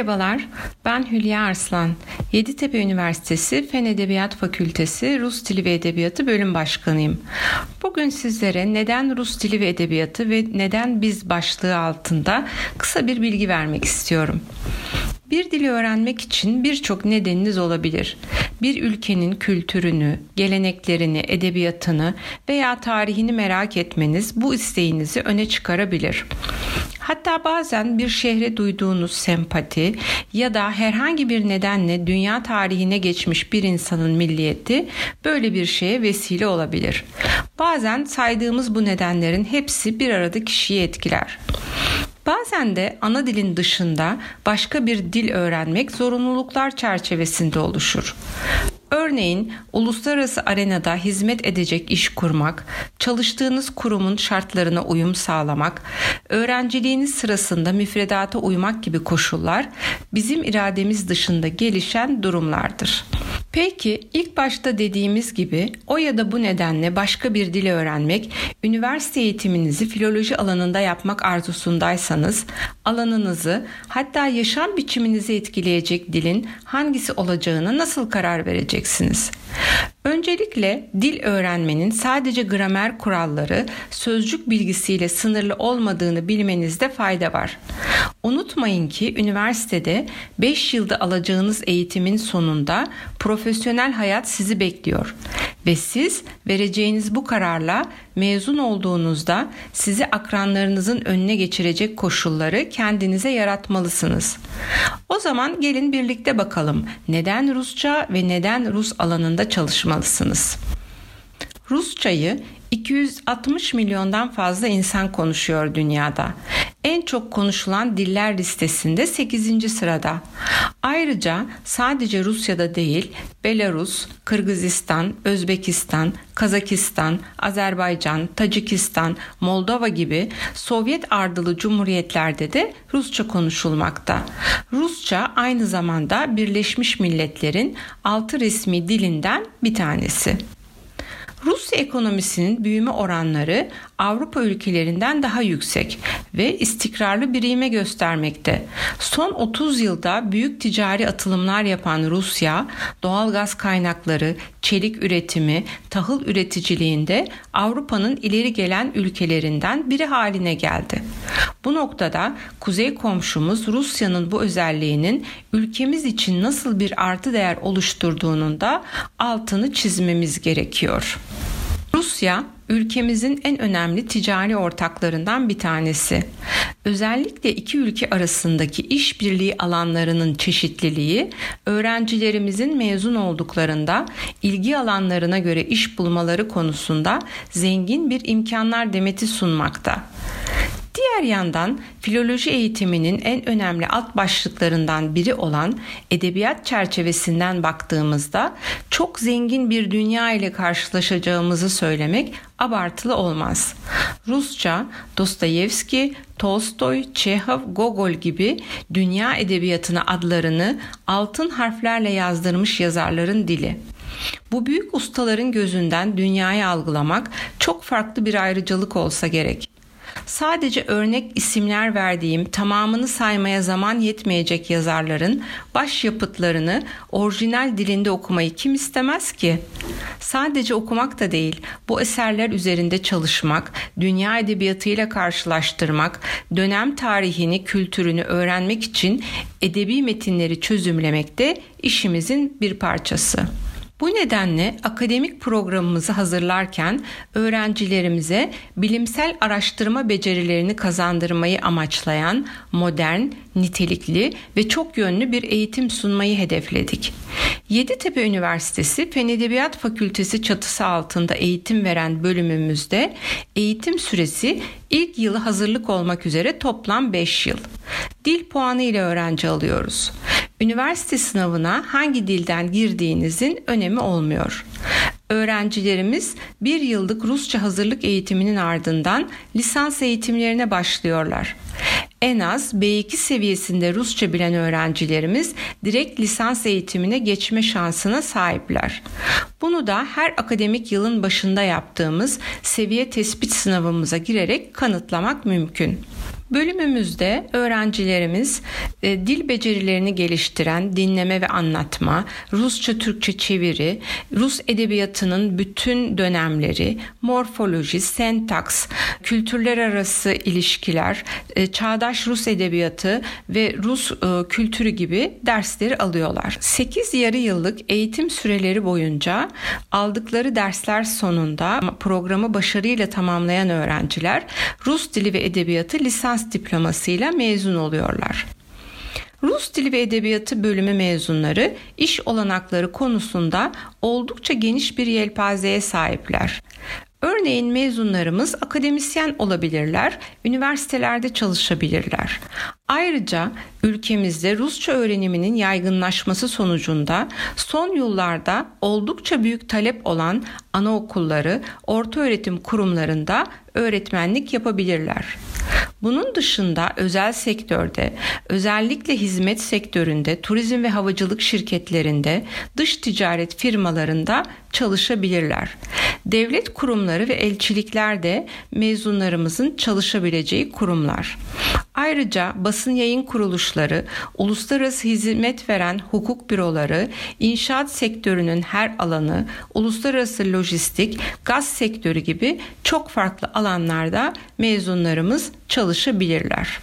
Merhabalar, ben Hülya Arslan. Yeditepe Üniversitesi Fen Edebiyat Fakültesi Rus Dili ve Edebiyatı Bölüm Başkanıyım. Bugün sizlere neden Rus Dili ve Edebiyatı ve neden biz başlığı altında kısa bir bilgi vermek istiyorum. Bir dili öğrenmek için birçok nedeniniz olabilir. Bir ülkenin kültürünü, geleneklerini, edebiyatını veya tarihini merak etmeniz bu isteğinizi öne çıkarabilir. Hatta bazen bir şehre duyduğunuz sempati ya da herhangi bir nedenle dünya tarihine geçmiş bir insanın milliyeti böyle bir şeye vesile olabilir. Bazen saydığımız bu nedenlerin hepsi bir arada kişiyi etkiler. Bazen de ana dilin dışında başka bir dil öğrenmek zorunluluklar çerçevesinde oluşur. Örneğin uluslararası arenada hizmet edecek iş kurmak, çalıştığınız kurumun şartlarına uyum sağlamak, öğrenciliğiniz sırasında müfredata uymak gibi koşullar bizim irademiz dışında gelişen durumlardır. Peki ilk başta dediğimiz gibi o ya da bu nedenle başka bir dili öğrenmek, üniversite eğitiminizi filoloji alanında yapmak arzusundaysanız alanınızı hatta yaşam biçiminizi etkileyecek dilin hangisi olacağını nasıl karar vereceksiniz? Öncelikle dil öğrenmenin sadece gramer kuralları, sözcük bilgisiyle sınırlı olmadığını bilmenizde fayda var. Unutmayın ki üniversitede 5 yılda alacağınız eğitimin sonunda profesyonel hayat sizi bekliyor ve siz vereceğiniz bu kararla mezun olduğunuzda sizi akranlarınızın önüne geçirecek koşulları kendinize yaratmalısınız. O zaman gelin birlikte bakalım neden Rusça ve neden Rus alanında çalışmalısınız. Rusçayı 260 milyondan fazla insan konuşuyor dünyada. En çok konuşulan diller listesinde 8. sırada. Ayrıca sadece Rusya'da değil, Belarus, Kırgızistan, Özbekistan, Kazakistan, Azerbaycan, Tacikistan, Moldova gibi Sovyet ardılı cumhuriyetlerde de Rusça konuşulmakta. Rusça aynı zamanda Birleşmiş Milletler'in altı resmi dilinden bir tanesi. Rusya ekonomisinin büyüme oranları Avrupa ülkelerinden daha yüksek ve istikrarlı bir ivme göstermekte. Son 30 yılda büyük ticari atılımlar yapan Rusya, doğal gaz kaynakları, çelik üretimi, tahıl üreticiliğinde Avrupa'nın ileri gelen ülkelerinden biri haline geldi. Bu noktada kuzey komşumuz Rusya'nın bu özelliğinin ülkemiz için nasıl bir artı değer oluşturduğunun da altını çizmemiz gerekiyor. Rusya ülkemizin en önemli ticari ortaklarından bir tanesi. Özellikle iki ülke arasındaki işbirliği alanlarının çeşitliliği öğrencilerimizin mezun olduklarında ilgi alanlarına göre iş bulmaları konusunda zengin bir imkanlar demeti sunmakta. Diğer yandan filoloji eğitiminin en önemli alt başlıklarından biri olan edebiyat çerçevesinden baktığımızda çok zengin bir dünya ile karşılaşacağımızı söylemek abartılı olmaz. Rusça, Dostoyevski, Tolstoy, Çehov, Gogol gibi dünya edebiyatına adlarını altın harflerle yazdırmış yazarların dili. Bu büyük ustaların gözünden dünyayı algılamak çok farklı bir ayrıcalık olsa gerek. Sadece örnek isimler verdiğim tamamını saymaya zaman yetmeyecek yazarların başyapıtlarını orijinal dilinde okumayı kim istemez ki? Sadece okumak da değil, bu eserler üzerinde çalışmak, dünya edebiyatıyla karşılaştırmak, dönem tarihini, kültürünü öğrenmek için edebi metinleri çözümlemek de işimizin bir parçası. Bu nedenle akademik programımızı hazırlarken öğrencilerimize bilimsel araştırma becerilerini kazandırmayı amaçlayan modern, nitelikli ve çok yönlü bir eğitim sunmayı hedefledik. Yeditepe Üniversitesi Fen Edebiyat Fakültesi çatısı altında eğitim veren bölümümüzde eğitim süresi ilk yılı hazırlık olmak üzere toplam 5 yıl. Dil puanı ile öğrenci alıyoruz. Üniversite sınavına hangi dilden girdiğinizin önemi olmuyor. Öğrencilerimiz bir yıllık Rusça hazırlık eğitiminin ardından lisans eğitimlerine başlıyorlar. En az B2 seviyesinde Rusça bilen öğrencilerimiz direkt lisans eğitimine geçme şansına sahipler. Bunu da her akademik yılın başında yaptığımız seviye tespit sınavımıza girerek kanıtlamak mümkün. Bölümümüzde öğrencilerimiz e, dil becerilerini geliştiren dinleme ve anlatma, Rusça Türkçe çeviri, Rus edebiyatının bütün dönemleri, morfoloji, sentaks, kültürler arası ilişkiler, e, çağdaş Rus edebiyatı ve Rus e, kültürü gibi dersleri alıyorlar. 8 yarı yıllık eğitim süreleri boyunca aldıkları dersler sonunda programı başarıyla tamamlayan öğrenciler Rus dili ve edebiyatı lisans diplomasıyla mezun oluyorlar. Rus Dili ve Edebiyatı bölümü mezunları iş olanakları konusunda oldukça geniş bir yelpazeye sahipler. Örneğin mezunlarımız akademisyen olabilirler, üniversitelerde çalışabilirler. Ayrıca ülkemizde Rusça öğreniminin yaygınlaşması sonucunda son yıllarda oldukça büyük talep olan anaokulları, ortaöğretim kurumlarında öğretmenlik yapabilirler. Bunun dışında özel sektörde, özellikle hizmet sektöründe, turizm ve havacılık şirketlerinde, dış ticaret firmalarında çalışabilirler. Devlet kurumları ve elçilikler de mezunlarımızın çalışabileceği kurumlar. Ayrıca basın yayın kuruluşları, uluslararası hizmet veren hukuk büroları, inşaat sektörünün her alanı, uluslararası lojistik, gaz sektörü gibi çok farklı alanlarda mezunlarımız çalışabilirler.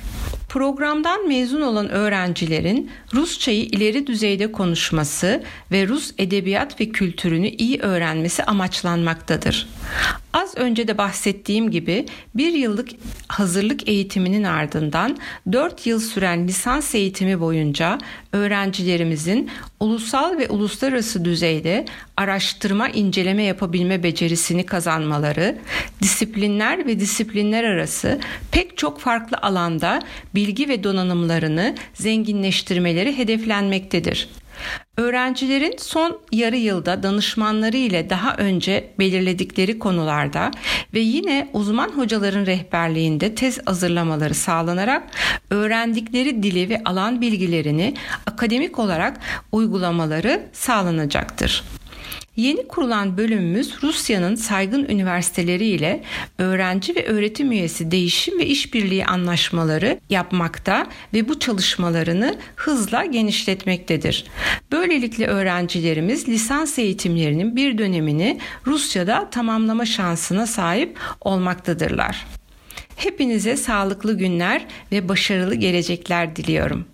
Programdan mezun olan öğrencilerin Rusçayı ileri düzeyde konuşması ve Rus edebiyat ve kültürünü iyi öğrenmesi amaçlanmaktadır. Az önce de bahsettiğim gibi bir yıllık hazırlık eğitiminin ardından 4 yıl süren lisans eğitimi boyunca öğrencilerimizin ulusal ve uluslararası düzeyde araştırma, inceleme yapabilme becerisini kazanmaları, disiplinler ve disiplinler arası pek çok farklı alanda bilgi ve donanımlarını zenginleştirmeleri hedeflenmektedir. Öğrencilerin son yarı yılda danışmanları ile daha önce belirledikleri konularda ve yine uzman hocaların rehberliğinde tez hazırlamaları sağlanarak öğrendikleri dili ve alan bilgilerini akademik olarak uygulamaları sağlanacaktır. Yeni kurulan bölümümüz Rusya'nın saygın üniversiteleri ile öğrenci ve öğretim üyesi değişim ve işbirliği anlaşmaları yapmakta ve bu çalışmalarını hızla genişletmektedir. Böylelikle öğrencilerimiz lisans eğitimlerinin bir dönemini Rusya'da tamamlama şansına sahip olmaktadırlar. Hepinize sağlıklı günler ve başarılı gelecekler diliyorum.